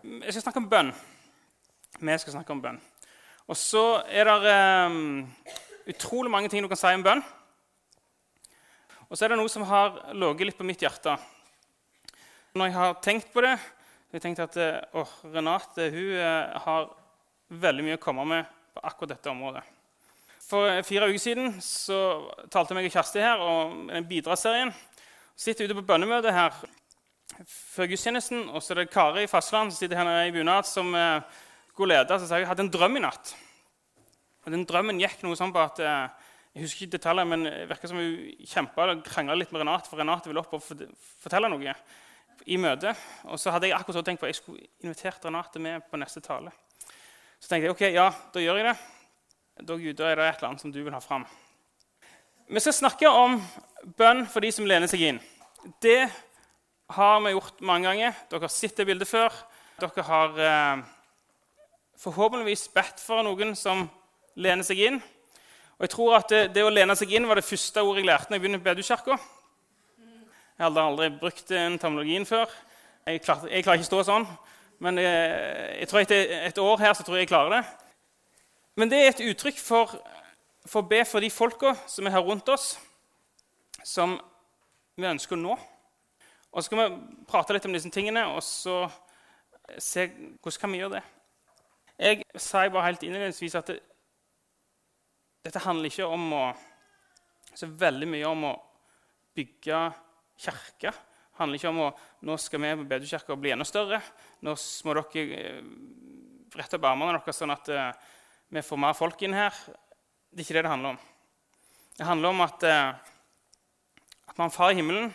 Jeg skal snakke om bønn. Vi skal snakke om bønn. Og så er det um, utrolig mange ting du kan si om bønn. Og så er det noe som har ligget litt på mitt hjerte. Når jeg har tenkt på det, har jeg tenkt at oh, Renate hun uh, har veldig mye å komme med på akkurat dette området. For fire uker siden så talte jeg og Kjersti her om bidragsserien. Sitter ute på bønnemøte her før gudstjenesten, og så er det Kari Fasland som sitter her i bunad, som eh, god leder. Så sa jeg hadde en drøm i natt. Og den drømmen gikk noe sånn på at eh, Jeg husker ikke detaljer, men det virka som hun kjempa og krangla litt med Renate, for Renate ville opp og fortelle noe i møtet. Og så hadde jeg akkurat tenkt på at jeg skulle invitert Renate med på neste tale. Så tenkte jeg ok, ja, da gjør jeg det. Da er det et eller annet som du vil ha fram. Vi skal snakke om bønn for de som lener seg inn. Det har vi gjort mange ganger. Dere har sett det bildet før. Dere har eh, forhåpentligvis bedt for noen som lener seg inn. Og jeg tror at det, det, å lene seg inn var det første ordet jeg lærte når jeg begynte Bedukirka. Jeg hadde aldri brukt den terminologien før. Jeg, klar, jeg klarer ikke å stå sånn. Men jeg, eh, jeg tror etter et år her så tror jeg jeg klarer det. Men det er et uttrykk for, for å be for de folka som er her rundt oss, som vi ønsker å nå. Og så skal vi prate litt om disse tingene og så se hvordan kan vi gjøre det. Jeg sier bare helt innledningsvis at det, dette handler ikke om å så veldig mye om å bygge kirke. Det handler ikke om å nå skal vi på Bedukirka bli enda større. Nå må dere eh, rette opp armene deres sånn at uh, vi får mer folk inn her. Det er ikke det det handler om. Det handler om at, uh, at man far i himmelen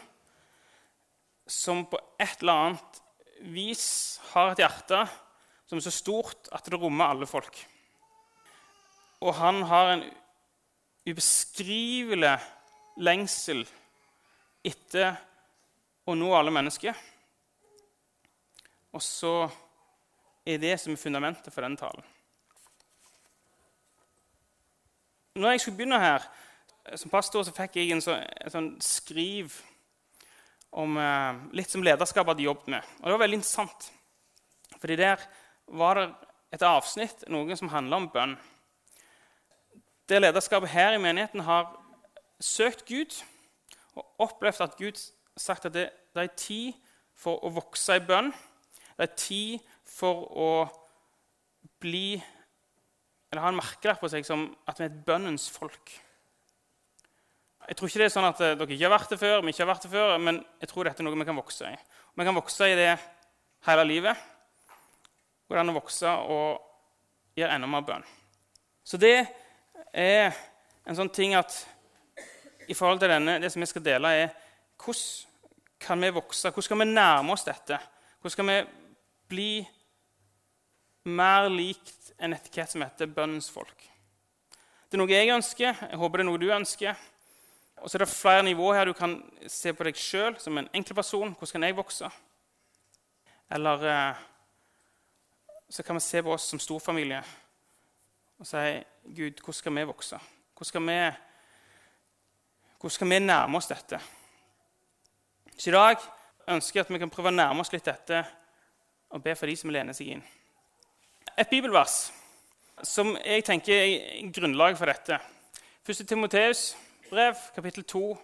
som på et eller annet vis har et hjerte som er så stort at det rommer alle folk. Og han har en ubeskrivelig lengsel etter å nå alle mennesker. Og så er det som er fundamentet for den talen. Når jeg skulle begynne her som pastor, så fikk jeg en sånn, en sånn skriv om eh, litt som lederskap hadde jobbet med. Og det var veldig interessant. Fordi der var det et avsnitt, noe som handla om bønn. Det lederskapet her i menigheten har søkt Gud og opplevd at Gud har sagt at det, det er tid for å vokse i bønn. Det er tid for å bli Eller ha en merkelapp på seg som at vi er et bønnens folk. Jeg tror ikke det er sånn at eh, dere ikke har vært det før, vi ikke har vært det før, men jeg tror dette er noe vi kan vokse i. Vi kan vokse i det hele livet. Går det an å vokse og gjøre enda mer bønn. Så det er en sånn ting at i forhold til denne, det som vi skal dele, er hvordan kan vi vokse? Hvordan skal vi nærme oss dette? Hvordan skal vi bli mer likt en etikett som heter bønnens folk? Det er noe jeg ønsker. Jeg håper det er noe du ønsker. Og så er det flere nivåer her. Du kan se på deg sjøl som en enkeltperson. Hvordan kan jeg vokse? Eller eh, så kan vi se på oss som storfamilie og si Gud, hvordan skal vi vokse? Hvordan skal vi, hvordan skal vi nærme oss dette? Så i dag ønsker jeg at vi kan prøve å nærme oss litt dette og be for de som lener seg inn. Et bibelvers som jeg tenker er grunnlag for dette. 1. Timoteus brev, kapittel 2,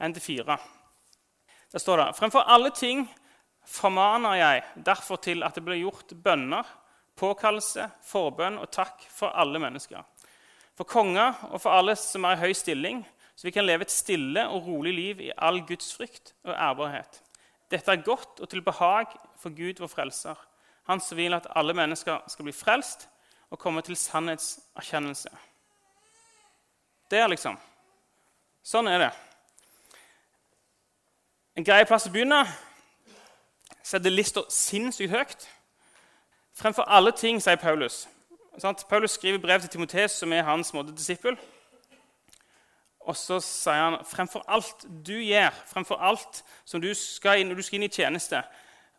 1-4. Der står det Fremfor alle ting formaner jeg derfor til at det blir gjort bønner, påkallelse, forbønn og takk for alle mennesker. For konger og for alle som er i høy stilling, så vi kan leve et stille og rolig liv i all gudsfrykt og ærbarhet. Dette er godt og til behag for Gud, vår frelser, Han som vil at alle mennesker skal bli frelst og komme til sannhetserkjennelse. Det er liksom Sånn er det. En grei plass å begynne setter lista sinnssykt høyt. Fremfor alle ting, sier Paulus. Paulus skriver brev til Timoteus, som er hans måte disippel. Og så sier han fremfor alt du gjør, fremfor alt som du skal inn, når du skal inn i tjeneste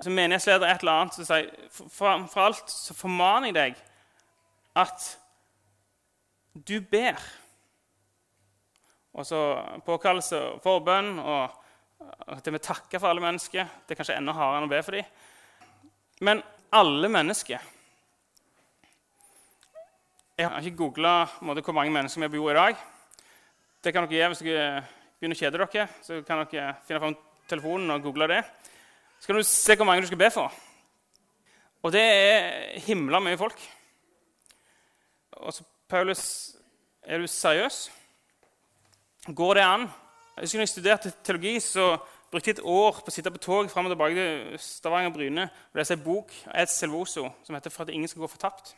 Som Menighetsleder et eller annet, så sier fremfor alt så formaner jeg deg at du ber. Og så påkallelse og forbønn og jeg vil takke for alle mennesker. Det er kanskje enda hardere enn å be for dem. Men alle mennesker. Jeg har ikke googla hvor mange mennesker vi bor i dag. Det kan dere gjøre hvis dere begynner å kjede dere. Så kan dere finne fram telefonen og google det. Så kan du se hvor mange du skal be for. Og det er himla mye folk. Og så, Paulus, er du seriøs? Går det an? Jeg husker når jeg studerte teologi, så brukte jeg et år på å sitte på tog fram og tilbake til Stavanger Bryne og lese en bok av Ed Selvoso som heter 'For at ingen skal gå fortapt'.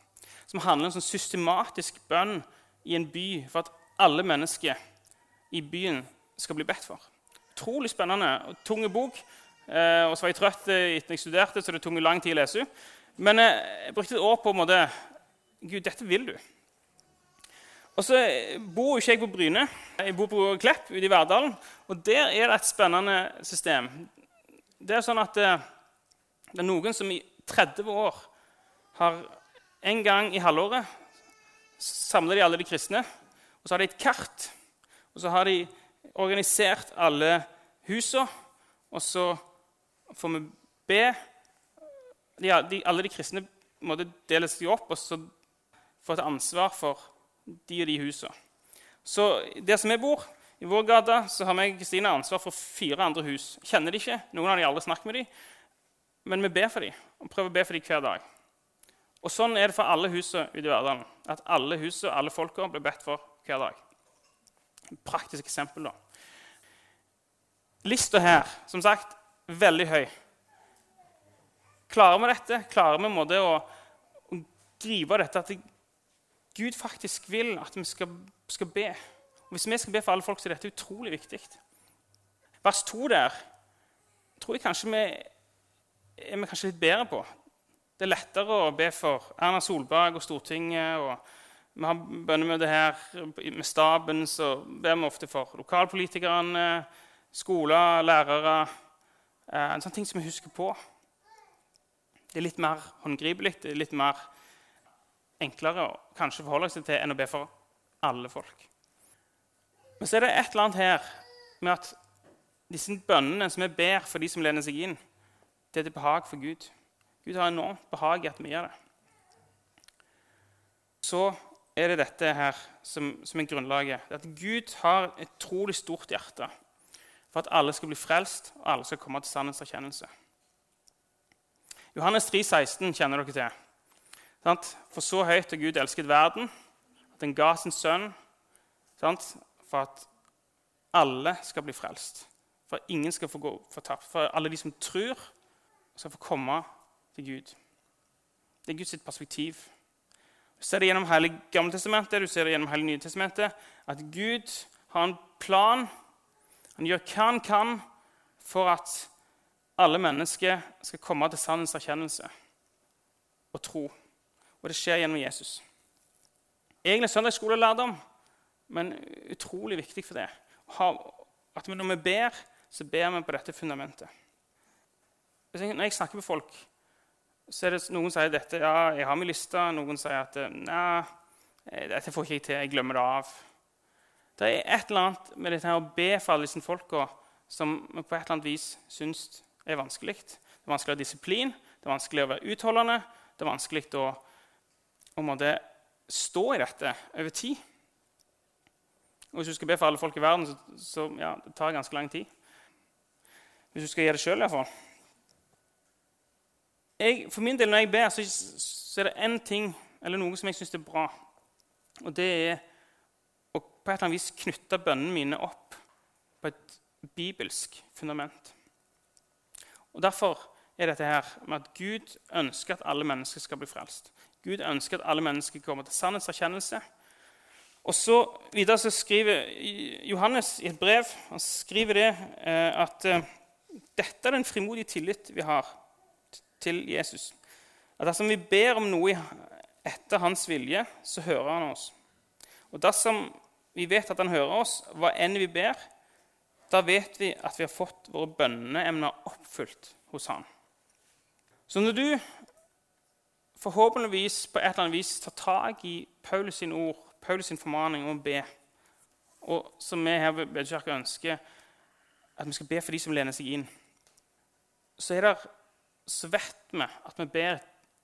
Som handler om sånn systematisk bønn i en by for at alle mennesker i byen skal bli bedt for. Utrolig spennende og tung bok. Eh, og så var jeg trøtt etter jeg studerte, så det tok lang tid å lese. Men eh, jeg brukte et år på en måte Gud, dette vil du. Og så bor ikke jeg på Bryne. Jeg bor på Klepp ute i Verdalen. Og der er det et spennende system. Det er sånn at eh, det er noen som i 30 år har en gang i halvåret samler de alle de kristne. Og så har de et kart. Og så har de organisert alle husene. Og så får vi be. De, alle de kristne måtte deles de opp og så får et ansvar for de og de husene. Så der som vi bor, i vår gate, så har vi Kristine ansvar for fire andre hus. Kjenner de ikke. Noen av de aldri snakket med de, Men vi ber for de, og prøver å be for de hver dag. Og Sånn er det for alle husene ute i Verdalen. At alle husene, og alle folka blir bedt for hver dag. Praktisk eksempel, da. Lista her, som sagt, veldig høy. Klarer vi dette? Klarer vi å, å gripe dette at Gud faktisk vil at vi skal, skal, be. Og Hvis vi skal be for alle folk, så er dette utrolig viktig. Vers 2 der tror jeg kanskje vi er vi kanskje litt bedre på. Det er lettere å be for Erna Solberg og Stortinget. og Vi har bønnemøte her med staben, så ber vi ofte for lokalpolitikerne, skoler, lærere. Eh, en sånn ting som vi husker på. Det er litt mer håndgripelig, det er litt mer enklere å kanskje forholde seg til enn å be for alle folk. Men så er det et eller annet her med at disse bønnene som vi ber for de som lener seg inn, det er til behag for Gud. Gud har enormt behag i at vi gjør det. Så er det dette her som, som er grunnlaget. At Gud har et utrolig stort hjerte for at alle skal bli frelst, og alle skal komme til sannhetserkjennelse. Johannes 3, 16 kjenner dere til. For så høyt har Gud elsket verden, at han ga sin sønn for at alle skal bli frelst. For at ingen skal få gå fortapt. For alle de som tror, skal få komme til Gud. Det er Guds perspektiv. Du ser det gjennom hele Gammeltestamentet du ser det gjennom hele Nytestamentet, at Gud har en plan. Han gjør hva han kan for at alle mennesker skal komme til sannhets erkjennelse og tro. Og det skjer gjennom Jesus. Egentlig søndagsskolelærdom, men utrolig viktig for det. At når vi ber, så ber vi på dette fundamentet. Når jeg snakker med folk, så er det noen sier dette, ja, jeg har min liste. Noen sier at nei, dette får ikke jeg til, jeg glemmer det av. Det er et eller annet med dette her å be for alle disse folka som vi på et eller annet vis syns er vanskelig. Det er vanskelig å ha disiplin, det er vanskelig å være utholdende, det er vanskelig å å det stå i dette over tid. Og Hvis du skal be for alle folk i verden, så, så ja, det tar ganske lang tid. Hvis du skal gjøre det sjøl, iallfall. For min del, når jeg ber, så, så er det én ting eller noe som jeg syns er bra. Og det er å på et eller annet vis knytte bønnene mine opp på et bibelsk fundament. Og Derfor er dette her med at Gud ønsker at alle mennesker skal bli frelst. Gud ønsker at alle mennesker kommer til sannhetserkjennelse. Og så Videre så skriver Johannes i et brev han skriver det, eh, at eh, dette er den frimodige tillit vi har til Jesus. At dersom vi ber om noe etter hans vilje, så hører han oss. Og dersom vi vet at han hører oss, hva enn vi ber, da vet vi at vi har fått våre bønneemner oppfylt hos han. Så når du forhåpentligvis på et eller annet vis tar tak i Paulus sin ord, Paulus sin formaning om å be, og som vi her ved Bedekirka ønsker at vi skal be for de som lener seg inn, så, det, så vet vi at vi ber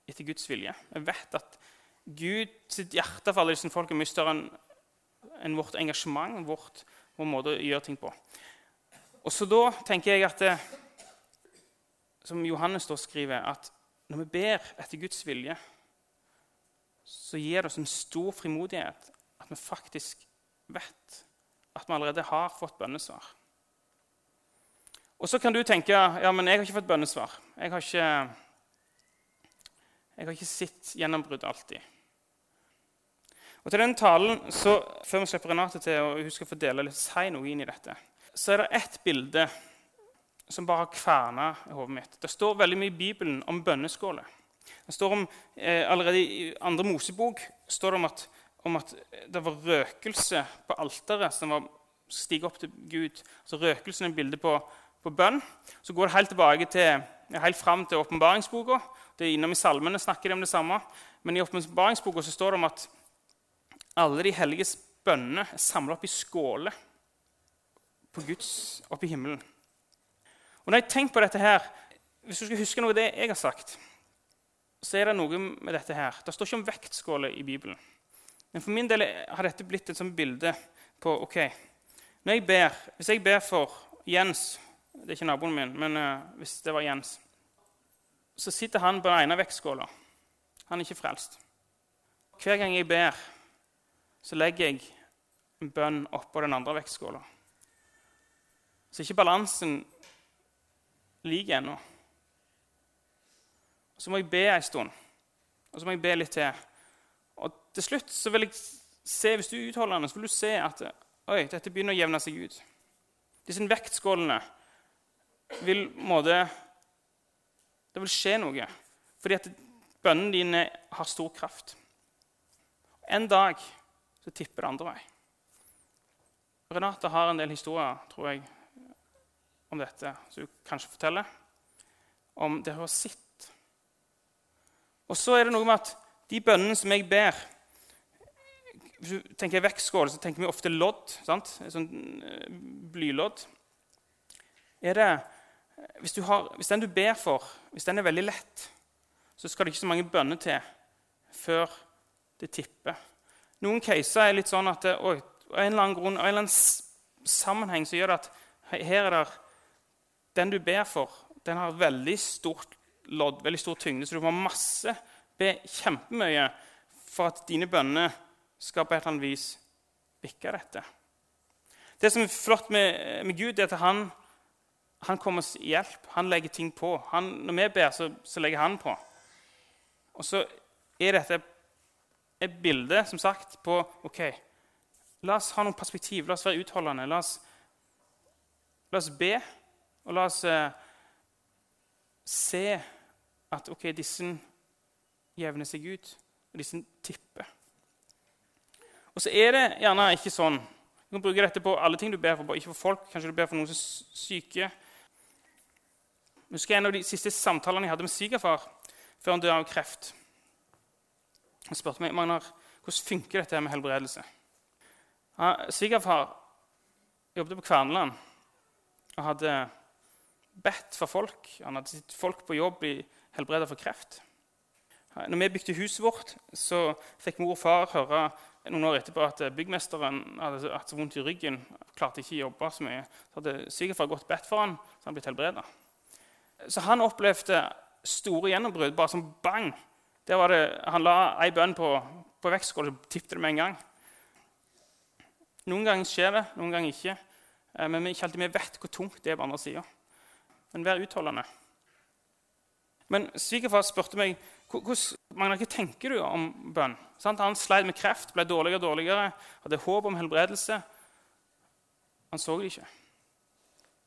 etter Guds vilje. Vi vet at Guds hjerte for alle disse folk er mye større enn en vårt engasjement, vårt, vår måte å gjøre ting på. Og så da tenker jeg at det, som Johannes da skriver, at når vi ber etter Guds vilje, så gir det oss en stor frimodighet at vi faktisk vet at vi allerede har fått bønnesvar. Og så kan du tenke ja, men jeg har ikke fått bønnesvar. Jeg har ikke, jeg har ikke sitt gjennombrudd alltid. Og til den talen, så, Før vi slipper Renate til, og hun skal få dele litt, si noe inn i dette, så er det ett bilde som bare har kverna i hodet mitt. Det står veldig mye i Bibelen om bønneskåler. Det står om, eh, Allerede i andre Mosebok står det om at, om at det var røkelse på alteret som var stige opp til Gud. Så Røkelsen er et bilde på, på bønn. Så går det helt tilbake til, helt fram til åpenbaringsboka. Innom i salmene snakker de om det samme. Men i åpenbaringsboka står det om at alle de helliges bønner er samla opp i skåler på Guds oppe i himmelen. Og når jeg tenker på dette her, Hvis du skal huske noe av det jeg har sagt, så er det noe med dette her. Det står ikke om vektskåler i Bibelen. Men for min del har dette blitt et sånt bilde på ok, jeg ber, Hvis jeg ber for Jens Det er ikke naboen min, men uh, hvis det var Jens Så sitter han på den ene vektskåla. Han er ikke frelst. Hver gang jeg ber, så legger jeg en bønn oppå den andre vektskåla. Så ikke balansen lik ennå. Så må jeg be en stund, og så må jeg be litt til. Og til slutt så vil jeg se, hvis du er utholdende, så vil du se at oi, dette begynner å jevne seg ut. Disse vektskålene vil måte, Det vil skje noe fordi at bønnene dine har stor kraft. En dag så tipper det andre vei. Renate har en del historier tror jeg, om dette, så hun kanskje forteller. Om det hun har sett. Og så er det noe med at de bønnene som jeg ber Hvis du tenker vektskål, så tenker vi ofte lodd. sant? Sånn eh, blylodd. Er det, hvis, har, hvis den du ber for, hvis den er veldig lett, så skal det ikke så mange bønner til før det tipper. Noen caser er litt sånn at det, oi, av en eller annen grunn, av en eller annen sammenheng så gjør det at her er det Den du ber for, den har veldig stort lodd, veldig stor tyngde, så du må masse be kjempemye for at dine bønner skal på et eller annet vis bikke dette. Det som er flott med, med Gud, er at han, han kommer oss hjelp. Han legger ting på. Han, når vi ber, så, så legger han på. Og så er dette et bilde som sagt, på ok, La oss ha noen perspektiv, la oss være utholdende. La oss, la oss be, og la oss eh, se at ok, disse jevner seg ut, og disse tipper. Og så er det gjerne ikke sånn. Du kan bruke dette på alle ting du ber for, ikke for folk. Kanskje du ber for noen som er syke. Jeg husker en av de siste samtalene jeg hadde med svigerfar før han døde av kreft. Han spurte meg Magnar, hvordan funker dette med helbredelse. Svigerfar jobbet på Kverneland og hadde bedt for folk. Han hadde sett folk på jobb bli helbreda for kreft. Når vi bygde huset vårt, så fikk mor og far høre noen år etterpå at byggmesteren hadde hatt så vondt i ryggen. klarte ikke å jobbe Så mye. Så hadde svigerfar gått bedt for han, så han blitt helbreda. Så han opplevde store gjennombrudd bare som bang. Der var det, Han la ei bønn på, på vektskåla og tippet det med en gang. Noen ganger skjer det, noen ganger ikke. Eh, men vi ikke alltid vet hvor tungt det er på andre sida. Men vær utholdende. Men svigerfar spurte meg hvordan, hva tenker du om bønn. Han sleit med kreft, ble dårligere og dårligere, hadde håp om helbredelse. Han så det ikke.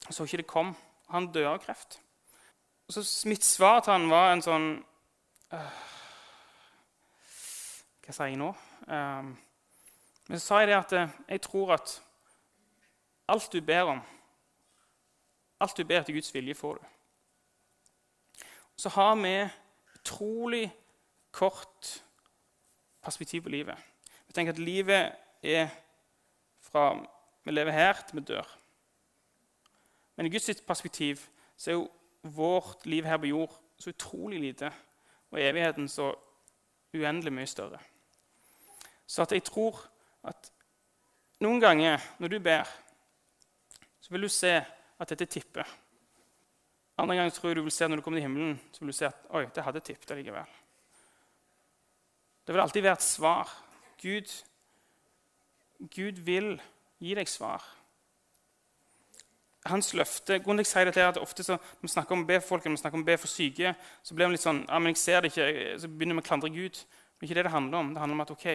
Han så ikke det kom. Han døde av kreft. Og så Mitt svar til han var en sånn øh, hva sier jeg nå? Um, men så sa jeg det at eh, jeg tror at alt du ber om, alt du ber etter Guds vilje, får du. Så har vi utrolig kort perspektiv på livet. Vi tenker at livet er fra vi lever her, til vi dør. Men i Guds perspektiv så er jo vårt liv her på jord så utrolig lite. og evigheten så uendelig mye større. Så at jeg tror at noen ganger når du ber, så vil du se at dette tipper. Andre ganger tror jeg du vil se når du kommer til himmelen, så vil du se at oi, det hadde tippet likevel. Det vil alltid være et svar. Gud, Gud vil gi deg svar. Hans løfte grunnen til jeg sier dette er at ofte så, Når vi snakker om å be for folk, når vi snakker om å be for syke, så blir vi litt sånn, ja, men jeg ser det ikke, så begynner vi å klandre Gud. Men ikke det det handler om. Det handler om at ok,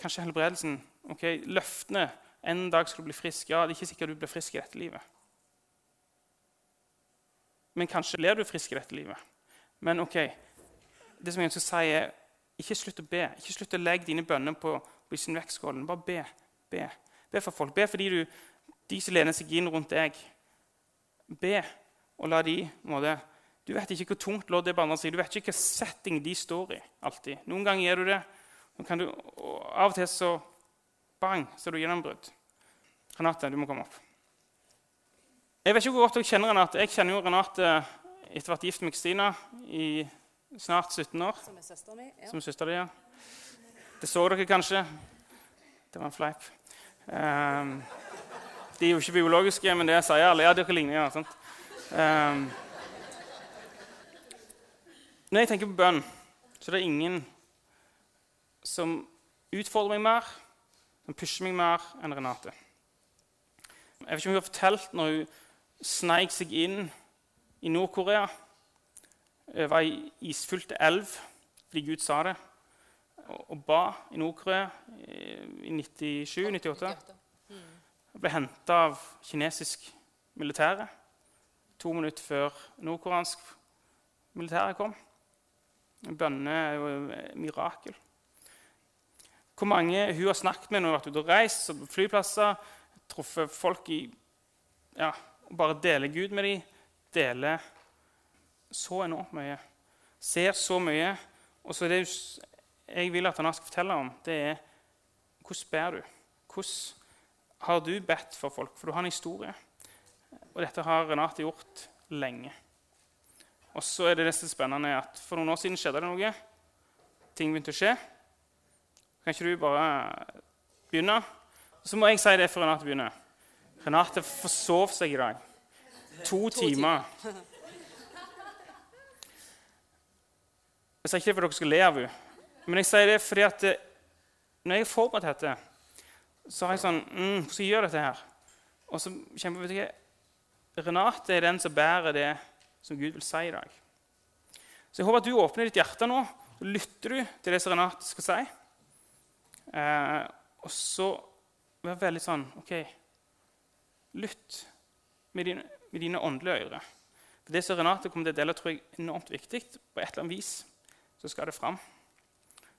kanskje helbredelsen ok, Løftene En dag skal du bli frisk. Ja, det er ikke sikkert du blir frisk i dette livet. Men kanskje blir du frisk i dette livet. Men ok, det som jeg ønsker å si er, ikke slutt å be. Ikke slutt å legge dine bønner på, på sin vektskålen. Bare be. Be. Be for folk. Be fordi du, de som lener seg inn rundt deg. Be, og la de måte, Du vet ikke hvor tungt lodd er på andre siden. Du vet ikke hvilken setting de står i. alltid. Noen ganger gjør du det. Du, og av og til så bang, så er du gjennombrudd. Renate, du må komme opp. Jeg vet ikke hvor godt dere kjenner Renate. Jeg kjenner jo Renate etter å ha vært gift med Kristina i snart 17 år. Som er søsteren min. Ja. Som er søster di, ja. Det så dere kanskje. Det var en fleip. Um, de er jo ikke biologiske, men det sier alle. Ja, dere ligner. ja, sant? Um, når jeg tenker på bønn, så er det ingen som utfordrer meg mer, som pusher meg mer enn Renate. Jeg vet ikke om hun har fortalt når hun sneik seg inn i Nord-Korea. over var ei isfylt elv fordi Gud sa det, og ba i Nord-Korea i 97-98. Jeg ble henta av kinesisk militære to minutter før nordkoreansk militære kom. Bønner er jo et mirakel. Hvor mange hun har snakket med når hun har vært ute og reist, på flyplasser, truffet folk i ja, bare deler Gud med dem, deler så enormt mye. Ser så mye. Og så det jeg vil at han skal fortelle om, det er hvordan ber du? Hvordan har du bedt for folk? For du har en historie. Og dette har Renate gjort lenge. Og så er det det som er spennende at For noen år siden skjedde det noe. Ting begynte å skje. Kan ikke du bare begynne? Så må jeg si det før Renate begynner. Renate forsov seg i dag. To, to timer. Jeg sier ikke det for dere skal le av henne, men jeg sier det fordi at eh, når jeg er forberedt dette, så har jeg sånn mm, Hvordan gjør jeg dette her? Og så kjemper vet ikke, Renate er den som bærer det som Gud vil si i dag. Så jeg håper at du åpner ditt hjerte nå. Så lytter du til det som Renate skal si. Eh, og så være veldig sånn OK, Lytt med dine, med dine åndelige ører. For Det som Renate kommer til å dele, tror jeg er enormt viktig. På et eller annet vis så skal det fram.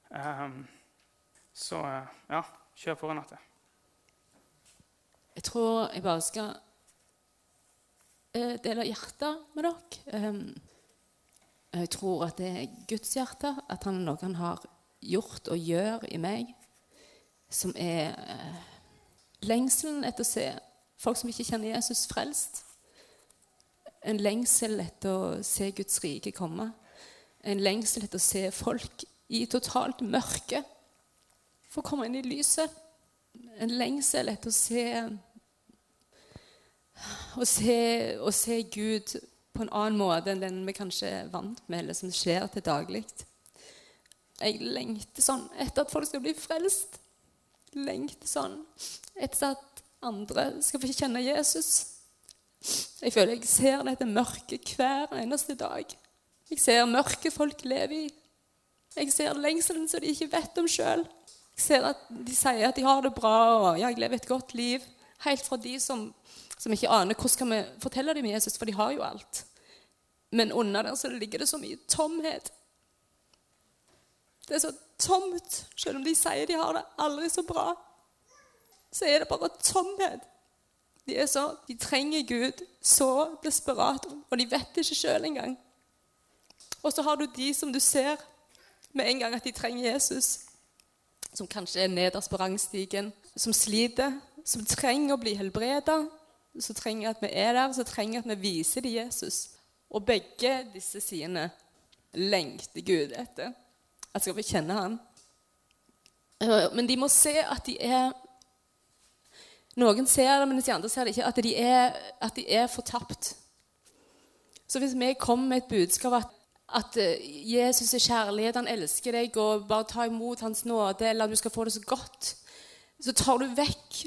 Um, så uh, ja, kjør på, Renate. Jeg tror jeg bare skal uh, dele hjertet med dere. Um, jeg tror at det er Guds hjerte, at han noe han har gjort og gjør i meg, som er uh, lengselen etter å se Folk som ikke kjenner Jesus, frelst. En lengsel etter å se Guds rike komme. En lengsel etter å se folk i totalt mørke få komme inn i lyset. En lengsel etter å se å se, å se Gud på en annen måte enn den vi kanskje er vant med, eller som skjer til daglig. Jeg lengter sånn etter at folk skal bli frelst. Lengter sånn etter at andre skal få kjenne Jesus. Jeg føler jeg ser dette mørket hver eneste dag. Jeg ser mørket folk lever i. Jeg ser lengselen som de ikke vet om sjøl. Jeg ser at de sier at de har det bra og ja, jeg lever et godt liv. Helt fra de som, som ikke aner hvordan skal vi fortelle dem Jesus, for de har jo alt. Men under der så ligger det så mye tomhet. Det er så tomt, selv om de sier de har det aldri så bra så er det bare tomhet. De, er så, de trenger Gud så desperat, og de vet det ikke sjøl engang. Og så har du de som du ser med en gang at de trenger Jesus, som kanskje er nederst på rangstigen, som sliter, som trenger å bli helbreda, som trenger at vi er der, som trenger at vi viser dem Jesus. Og begge disse sidene lengter Gud etter at skal vi kjenne han. Eh, Men de må se at de er Noen ser det, mens de andre ser det ikke. At de er, at de er fortapt. Så hvis vi kommer med et budskap at, at eh, Jesus er kjærlighet, han elsker deg, og bare ta imot hans nåde, eller at du skal få det så godt, så tar du vekk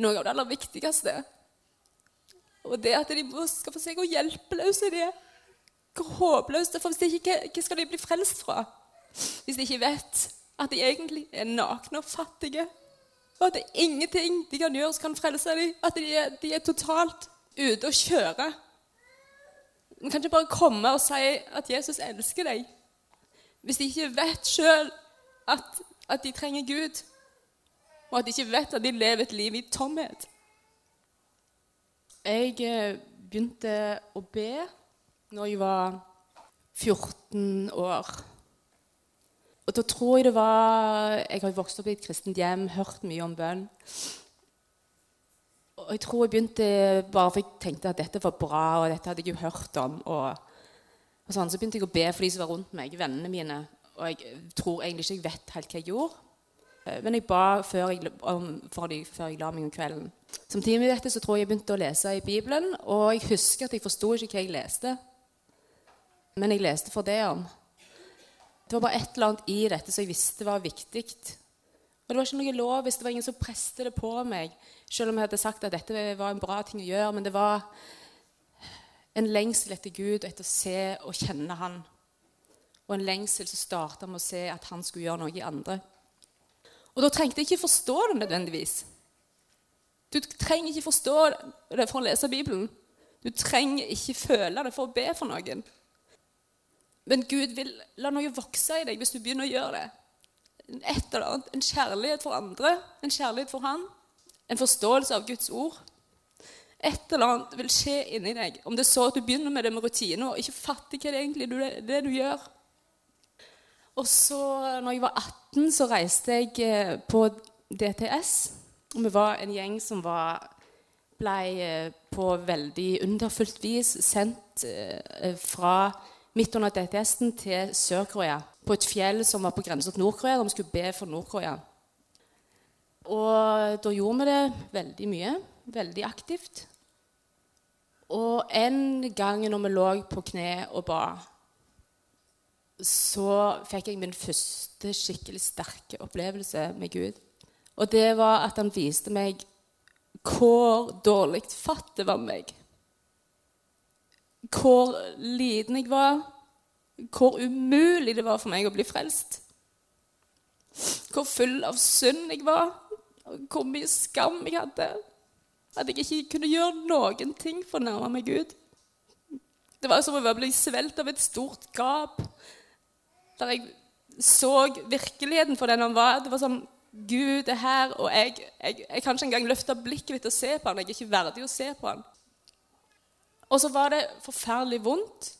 noe av det aller viktigste. Og det at de skal få se hvor hjelpeløse de er. Hvor håpløse. For hvis de ikke, hva skal de bli frelst fra? Hvis de ikke vet at de egentlig er nakne og fattige. Og at ingenting de kan gjøre som kan frelse dem. At de er, de er totalt ute å kjøre. Man kan ikke bare komme og si at Jesus elsker deg. Hvis de ikke vet sjøl at, at de trenger Gud, og at de ikke vet at de lever et liv i tomhet. Jeg eh, begynte å be når jeg var 14 år. Og da tror jeg det var Jeg har vokst opp i et kristent hjem, hørt mye om bønn. Og jeg tror jeg begynte bare for jeg tenkte at dette var bra, og dette hadde jeg jo hørt om. Og, og sånn, Så begynte jeg å be for de som var rundt meg, vennene mine. Og jeg tror egentlig ikke jeg vet helt hva jeg gjorde. Eh, Men jeg ba før jeg, om, for de, før jeg la meg om kvelden. Samtidig med dette så tror jeg jeg begynte å lese i Bibelen, og jeg husker at jeg forsto ikke hva jeg leste. Men jeg leste for det om. Det var bare et eller annet i dette som jeg visste var viktig. Og det var ikke noe lov hvis det var ingen som preste det på meg, selv om jeg hadde sagt at dette var en bra ting å gjøre. Men det var en lengsel etter Gud etter å se og kjenne Han. Og en lengsel som starta med å se at Han skulle gjøre noe i andre. Og da trengte jeg ikke forstå det nødvendigvis. Du trenger ikke forstå det for å lese Bibelen. Du trenger ikke føle det for å be for noen. Men Gud vil la noe vokse i deg hvis du begynner å gjøre det. Et eller annet, En kjærlighet for andre, en kjærlighet for Han, en forståelse av Guds ord. Et eller annet vil skje inni deg. Om det er så at du begynner med det med rutiner og ikke fatter hva det egentlig det, det du gjør. Og så, når jeg var 18, så reiste jeg eh, på DTS. Og vi var en gjeng som var, ble eh, på veldig underfullt vis sendt eh, fra midt under DTS-en til Sør-Korea. På et fjell som var på grensa til Nord-Korea, der vi skulle be for Nord-Korea. Og da gjorde vi det veldig mye. Veldig aktivt. Og en gang når vi lå på kne og ba, så fikk jeg min første skikkelig sterke opplevelse med Gud. Og det var at han viste meg hvor dårlig fatt det var meg. Hvor liten jeg var. Hvor umulig det var for meg å bli frelst. Hvor full av synd jeg var. Hvor mye skam jeg hadde. At jeg ikke kunne gjøre noen ting for å nærme meg Gud. Det var som å bli svelt av et stort gap. Der jeg så virkeligheten for den han var. Det var sånn Gud er her, og jeg, jeg, jeg kan ikke engang løfte blikket mitt og se på han. Jeg er ikke verdig å se på han. Og så var det forferdelig vondt.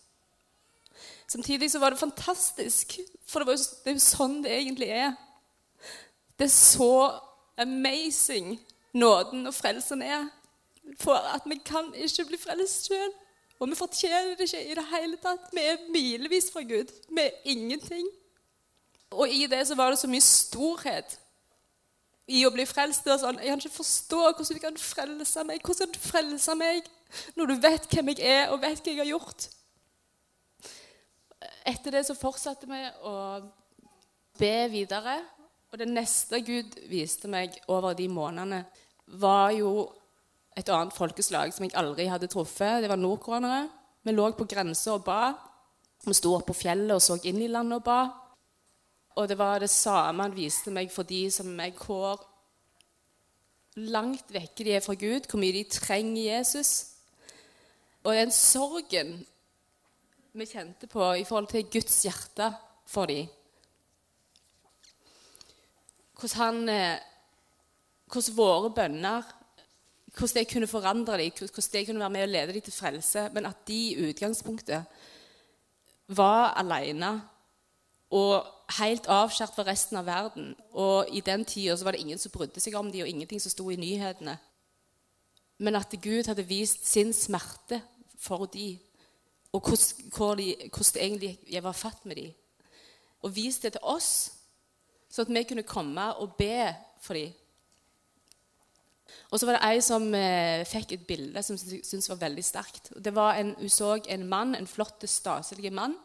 Samtidig så var det fantastisk, for det, jo, det er jo sånn det egentlig er. Det er så amazing nåden og frelsen er. For at vi kan ikke bli frelst sjøl. Og vi fortjener det ikke i det hele tatt. Vi er milevis fra Gud. Vi er ingenting. Og i det så var det så mye storhet i å bli frelst. Det var sånn, Jeg kan ikke forstå hvordan du kan frelse meg. Hvordan kan du frelse meg når du vet hvem jeg er, og vet hva jeg har gjort? Etter det så fortsatte vi å be videre. Og det neste Gud viste meg over de månedene, var jo et annet folkeslag som jeg aldri hadde truffet. Det var nordkoreanere. Vi lå på grensa og ba. Vi sto oppe på fjellet og så inn i landet og ba. Og det var det samme han viste meg for de som jeg hvor langt vekke de er fra Gud, hvor mye de trenger Jesus. Og den sorgen vi kjente på i forhold til Guds hjerte for dem. Hvordan, han, eh, hvordan våre bønner hvordan det kunne forandre dem, hvordan det kunne være med å lede dem til frelse. Men at de i utgangspunktet var alene og helt avskåret fra resten av verden. Og i den tida var det ingen som brydde seg om dem, og ingenting som sto i nyhetene. Men at Gud hadde vist sin smerte for dem og hvordan, de, det egentlig jeg var fatt med dem. Og vist det til oss, sånn at vi kunne komme og be for dem. Og så var det ei som eh, fikk et bilde som jeg syntes var veldig sterkt. Det var en, Hun så en mann, en flott, staselig mann.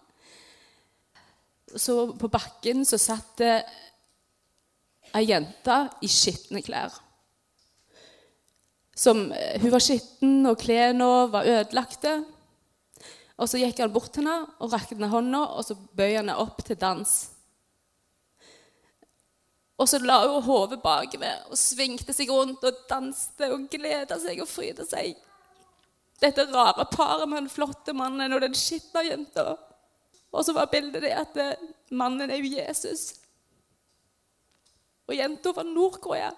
Så på bakken så satt det ei jente i skitne klær. Som, eh, hun var skitten, og klærne var ødelagte. Og så gikk han bort til henne og rakte henne hånda, og så bøy han henne opp til dans. Og så la hun hodet bakover og svingte seg rundt og danste og gleda seg og fryda seg. Dette rare paret med den flotte mannen og den skitne jenta. Og så var bildet det at eh, mannen er jo Jesus. Og jenta fra Nord-Korea.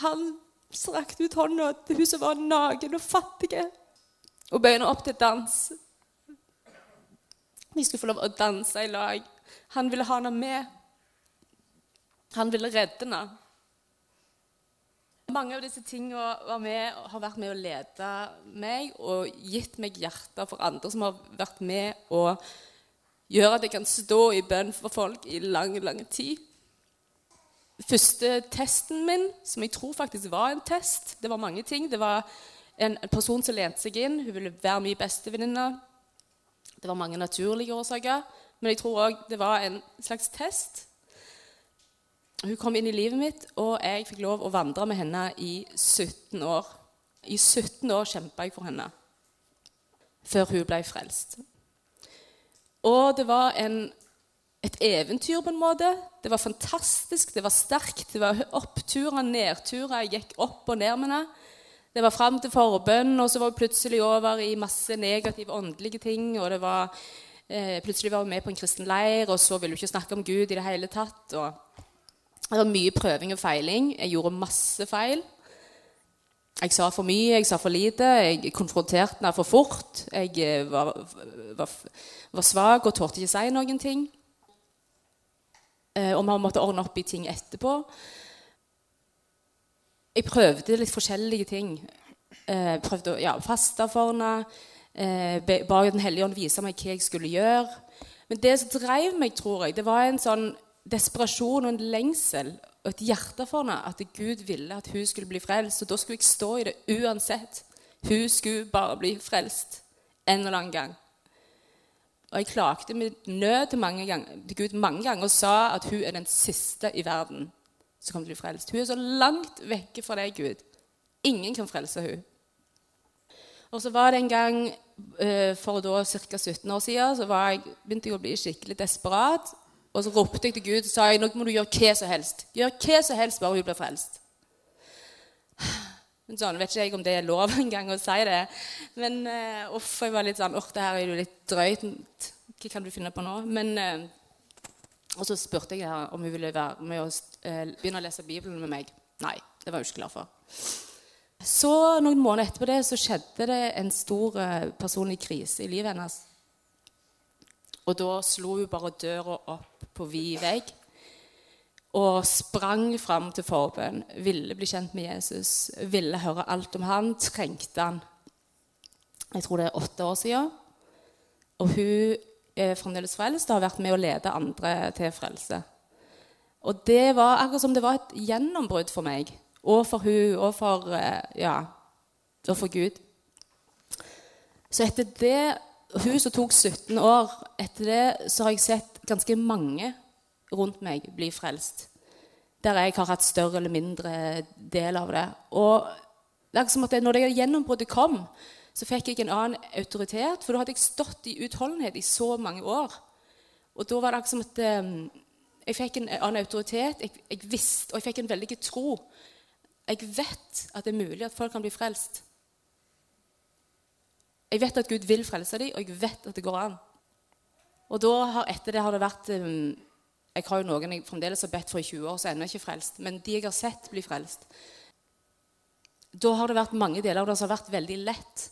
Han strakte ut hånda til hun som var naken og fattig, og bøyde opp til dans. De skulle få lov å danse i lag. Han ville ha henne med. Han ville redde henne. Mange av disse tingene med, har vært med å lede meg og gitt meg hjerter for andre som har vært med å gjøre at jeg kan stå i bønn for folk i lang, lang tid. Første testen min, som jeg tror faktisk var en test Det var mange ting. Det var en person som lente seg inn. Hun ville være min bestevenninne. Det var mange naturlige årsaker. Men jeg tror òg det var en slags test hun kom inn i livet mitt, og jeg fikk lov å vandre med henne i 17 år. I 17 år kjempa jeg for henne før hun ble frelst. Og det var en, et eventyr på en måte. Det var fantastisk, det var sterkt. Det var oppturer, nedturer. Jeg gikk opp og ned med henne. Det var fram til forbønn, og så var hun plutselig over i masse negative åndelige ting. og det var, eh, Plutselig var hun med på en kristen leir, og så ville hun ikke snakke om Gud i det hele tatt. og det var mye prøving og feiling. Jeg gjorde masse feil. Jeg sa for mye, jeg sa for lite, jeg konfronterte henne for fort. Jeg eh, var, var, var svak og torde ikke si noen ting. Eh, og vi måtte ordne opp i ting etterpå. Jeg prøvde litt forskjellige ting. Jeg eh, prøvde å ja, faste for henne. Ba Den hellige ånd vise meg hva jeg skulle gjøre. Men det som drev meg, tror jeg, det var en sånn desperasjon og en lengsel og et hjerte for henne at Gud ville at hun skulle bli frelst. Og da skulle jeg stå i det uansett. Hun skulle bare bli frelst en eller annen gang. Og jeg klagde med nød til, ganger, til, Gud mange ganger og sa at hun er den siste i verden som kommer til å bli frelst. Hun er så langt vekke fra deg, Gud. Ingen kan frelse hun. Og så var det en gang eh, for da ca. 17 år siden så jeg, begynte jeg å bli skikkelig desperat. Og så ropte jeg til Gud og sa jeg, nå må du gjøre hva som helst. Gjør hva som helst, bare hun blir frelst. Men sånn, vet ikke jeg om det er lov engang å si det. Men uh, uff, jeg var litt sånn Åh, det her er jo litt drøyt. Hva kan du finne på nå? Men uh, Og så spurte jeg her om hun ville være med og uh, begynne å lese Bibelen med meg. Nei, det var hun ikke klar for. Så noen måneder etterpå det så skjedde det en stor personlig krise i livet hennes. Og da slo hun bare døra opp på vid vegg og sprang fram til forbønn. Ville bli kjent med Jesus, ville høre alt om han, trengte han. Jeg tror det er åtte år siden. Og hun er fremdeles frelst og har vært med å lede andre til frelse. Og det var akkurat som det var et gjennombrudd for meg og for hun og for, eh, ja, og for Gud. Så etter det hun som tok 17 år Etter det så har jeg sett ganske mange rundt meg bli frelst. Der jeg har hatt større eller mindre del av det. Og det er som at når det gjennombruddet kom, så fikk jeg en annen autoritet. For da hadde jeg stått i utholdenhet i så mange år. Og da var det akkurat som at um, jeg fikk en annen autoritet, jeg, jeg visste, og jeg fikk en veldig tro. Jeg vet at det er mulig at folk kan bli frelst. Jeg vet at Gud vil frelse dem, og jeg vet at det går an. Og har, etter det har det vært um, Jeg har jo noen jeg fremdeles har bedt for i 20 år, som ennå ikke frelst. Men de jeg har sett blir frelst Da har det vært mange deler av det som har vært veldig lett.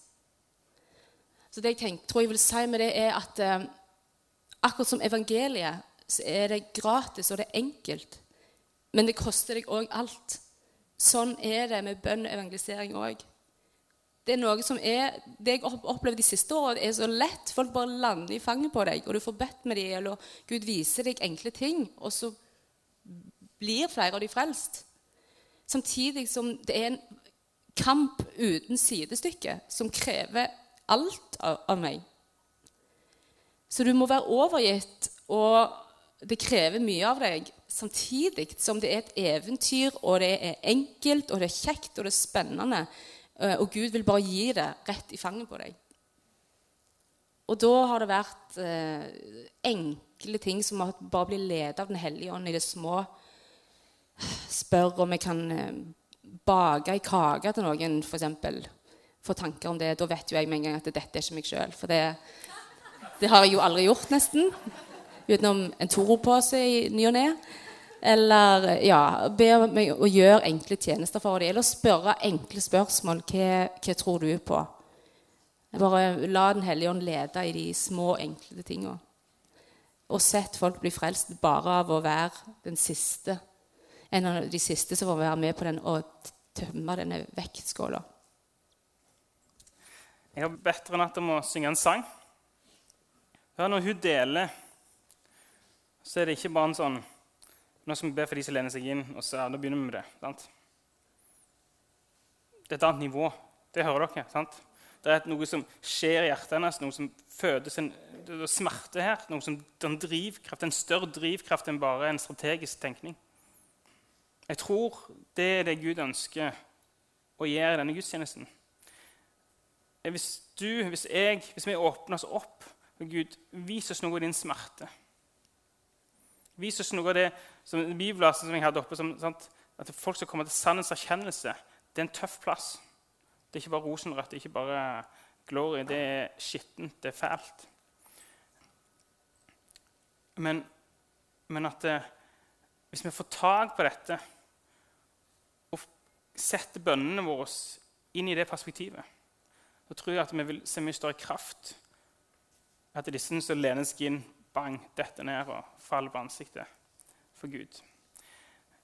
Så det jeg tenk, tror jeg vil si med det, er at um, akkurat som evangeliet, så er det gratis, og det er enkelt. Men det koster deg òg alt. Sånn er det med bønn og evangelisering òg. Det er noe som er Det jeg har opplevd de siste årene, er så lett. Folk bare lander i fanget på deg, og du får bedt med dem, eller Gud viser deg enkle ting, og så blir flere av de frelst. Samtidig som det er en kamp uten sidestykke som krever alt av meg. Så du må være overgitt, og det krever mye av deg. Samtidig som det er et eventyr, og det er enkelt, og det er kjekt, og det er spennende. Eh, og Gud vil bare gi det rett i fanget på deg. Og da har det vært eh, enkle ting som bare bli ledet av Den hellige ånd i det små. Spør om jeg kan eh, bake ei kake til noen, f.eks. Få tanker om det. Da vet jo jeg med en gang at dette er ikke meg sjøl. For det, det, har jeg jo aldri gjort, nesten. Utenom en Toro-pose i ny og ne. Eller ja, be meg å gjøre enkle tjenester for dem. Eller spørre enkle spørsmål. Hva, hva tror du på? Bare la Den hellige ånd lede i de små, enkle tinga. Og sett folk bli frelst bare av å være den siste. En av de siste som får være med på den og tømme denne vektskåla. Jeg har bedt Renate om å synge en sang. Hør, når hun deler, så er det ikke bare en sånn nå skal vi be for de som lener seg inn, og så ja, da begynner vi med det. sant? Det er et annet nivå. Det hører dere. sant? Det er noe som skjer i hjertet hennes, noe som fødes en smerte her. noe som En drivkraft, en større drivkraft enn bare en strategisk tenkning. Jeg tror det er det Gud ønsker å gjøre i denne gudstjenesten. Hvis du, hvis jeg, hvis vi åpner oss opp for Gud, vis oss noe av din smerte. Vis oss noe av det som bibelverset som jeg hadde oppe, som, at folk skal komme til sannens erkjennelse. Det er en tøff plass. Det er ikke bare rosenrødt, det er ikke bare glory. Det er skittent, det er fælt. Men, men at det, eh, hvis vi får tak på dette og setter bønnene våre inn i det perspektivet, så tror jeg at vi vil se mye større kraft. At disse som lener seg inn, bang, detter ned og faller på ansiktet for Gud.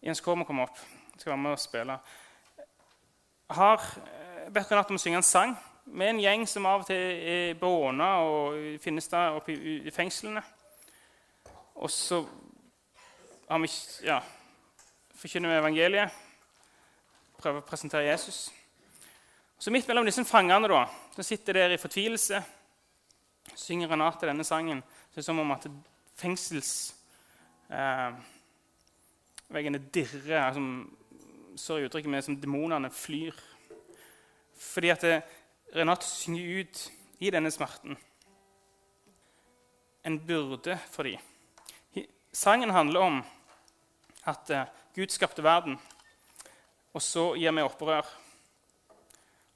Jens Kår må komme opp. Jeg skal være med og spille. Jeg har eh, bedt Renate om å synge en sang med en gjeng som av og til er Båna og finnes der oppe i, fengslene. Og så har vi ja, forkynner vi evangeliet, prøver å presentere Jesus. Så midt mellom disse fangene da, som sitter der i fortvilelse, synger Renate denne sangen. Det er som om at fengsels... Eh, veggene dirrer, som sorry uttrykket med som demonene flyr. Fordi at det, Renate synger ut i denne smerten en byrde for dem. Sangen handler om at uh, Gud skapte verden, og så gir vi opprør.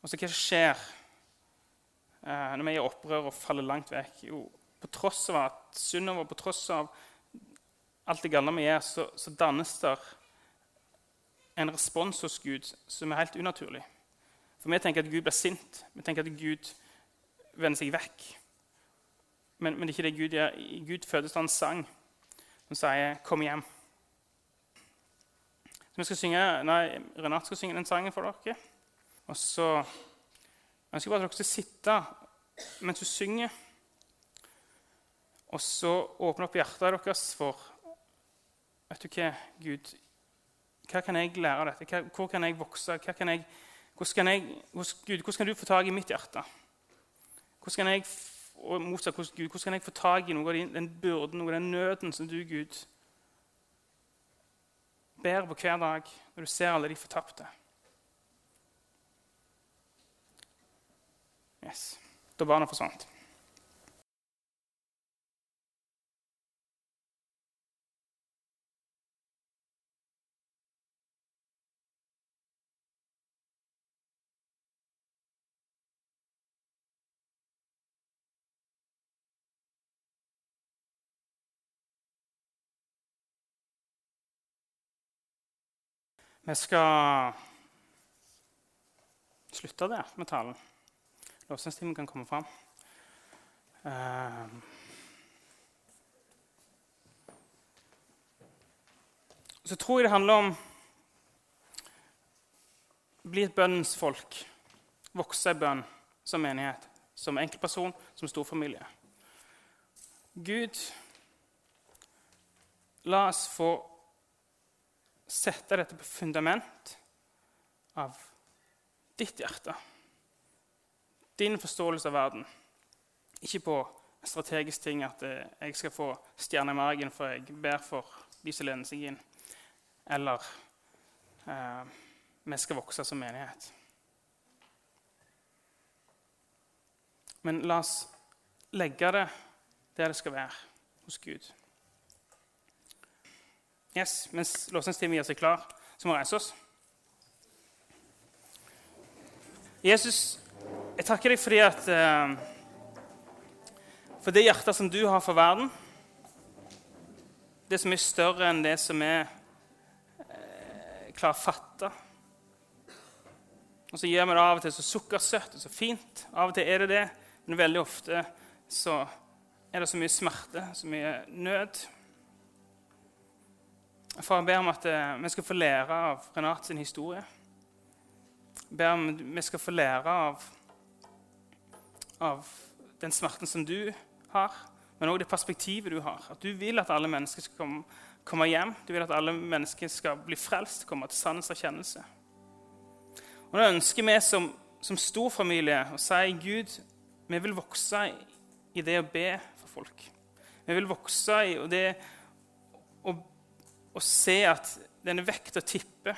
Og så hva skjer uh, når vi gir opprør og faller langt vekk? Jo, på tross av at synden vår, på tross av alt det gale vi gjør, så, så dannes det en respons hos Gud som er helt unaturlig. For vi tenker at Gud blir sint. Vi tenker at Gud vender seg vekk. Men, men det er ikke det Gud gjør. I Gud fødes det en sang som sier 'Kom hjem'. Så vi skal synge, nei, Renat skal synge den sangen for dere. Og så jeg ønsker bare at dere skal sitte mens hun synger. Og så åpne opp hjertet deres for Vet du hva, Gud? Hva kan jeg lære av dette? hvor kan jeg vokse? Kan jeg, hvordan, kan jeg, Gud, hvordan kan du få tak i mitt hjerte? Hvordan kan jeg, og motsatt, hvordan, Gud, hvordan kan jeg få tak i noe av den byrden av den nøden som du, Gud, ber på hver dag når du ser alle de fortapte? Yes. Da barna forsvant. Vi skal slutte der med talen. Lovsangstimen kan komme fram. Uh, så tror jeg det handler om å bli et bønnens folk. vokse i bønn som menighet, som enkeltperson, som storfamilie. Gud, la oss få sette dette på fundament av ditt hjerte. Din forståelse av verden. Ikke på strategisk ting at eh, jeg skal få stjerne i margen for jeg ber for de som lener seg inn. Eller eh, vi skal vokse som menighet. Men la oss legge det der det skal være, hos Gud. Yes, Mens lovsangsteamet gjør seg klar, så må vi reise oss. Jesus, jeg takker deg fordi at uh, For det hjertet som du har for verden, det er større enn det som er uh, klarer å fatte. Og så gjør vi det av og til så sukkersøtt og så fint. Av og til er det det, men veldig ofte så er det så mye smerte, så mye nød. Far, jeg ber om at uh, vi skal få lære av Renat sin historie. Jeg ber om at vi skal få lære av, av den smerten som du har, men òg det perspektivet du har. At du vil at alle mennesker skal komme, komme hjem. Du vil at alle mennesker skal bli frelst, komme til sannhetserkjennelse. Og Nå ønsker vi som, som storfamilie å si Gud, vi vil vokse i, det å be for folk. Vi vil vokse i det og se at denne vekta tipper.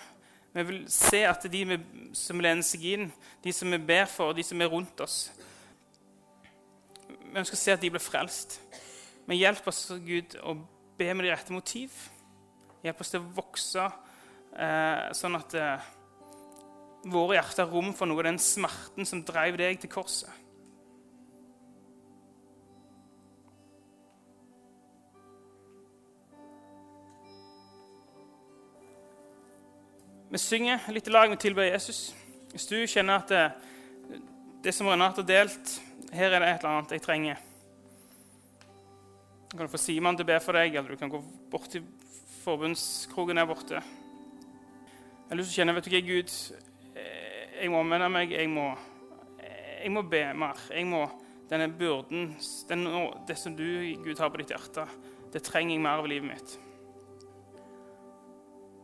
Vi vil se at de som lener seg inn, de som vi ber for, de som er rundt oss Vi ønsker å se at de blir frelst. Men hjelp oss, Gud, å be med de rette motiv. Hjelp oss til å vokse eh, sånn at eh, våre hjerter har rom for noe av den smerten som drev deg til korset. Vi synger litt i lag, vi tilber Jesus. Hvis du kjenner at det, det som Renate har delt Her er det et eller annet jeg trenger. Du kan få Simon til å be for deg, eller du kan gå bort til forbundskroken der borte. Jeg har lyst til å kjenne vet du hva, Gud, jeg må omvende meg. Jeg må, jeg må be mer. Jeg må, denne byrden, den, det som du, Gud, har på ditt hjerte, det trenger jeg mer av livet mitt.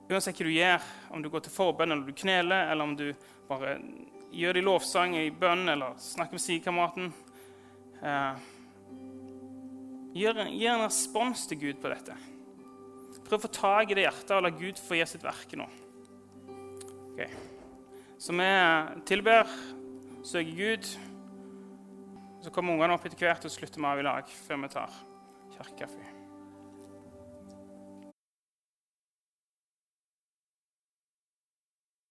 Uansett hva du gjør, om du går til forbønn, eller du kneler, eller om du bare gjør det i lovsang, i bønn, eller snakker med sidekameraten eh, Gjør en respons til Gud på dette. Prøv å få tak i det hjertet og la Gud få gjøre sitt verk nå. Okay. Så vi tilber, søker Gud. Så kommer ungene opp etter hvert og slutter vi av i lag før vi tar kirkekaffe.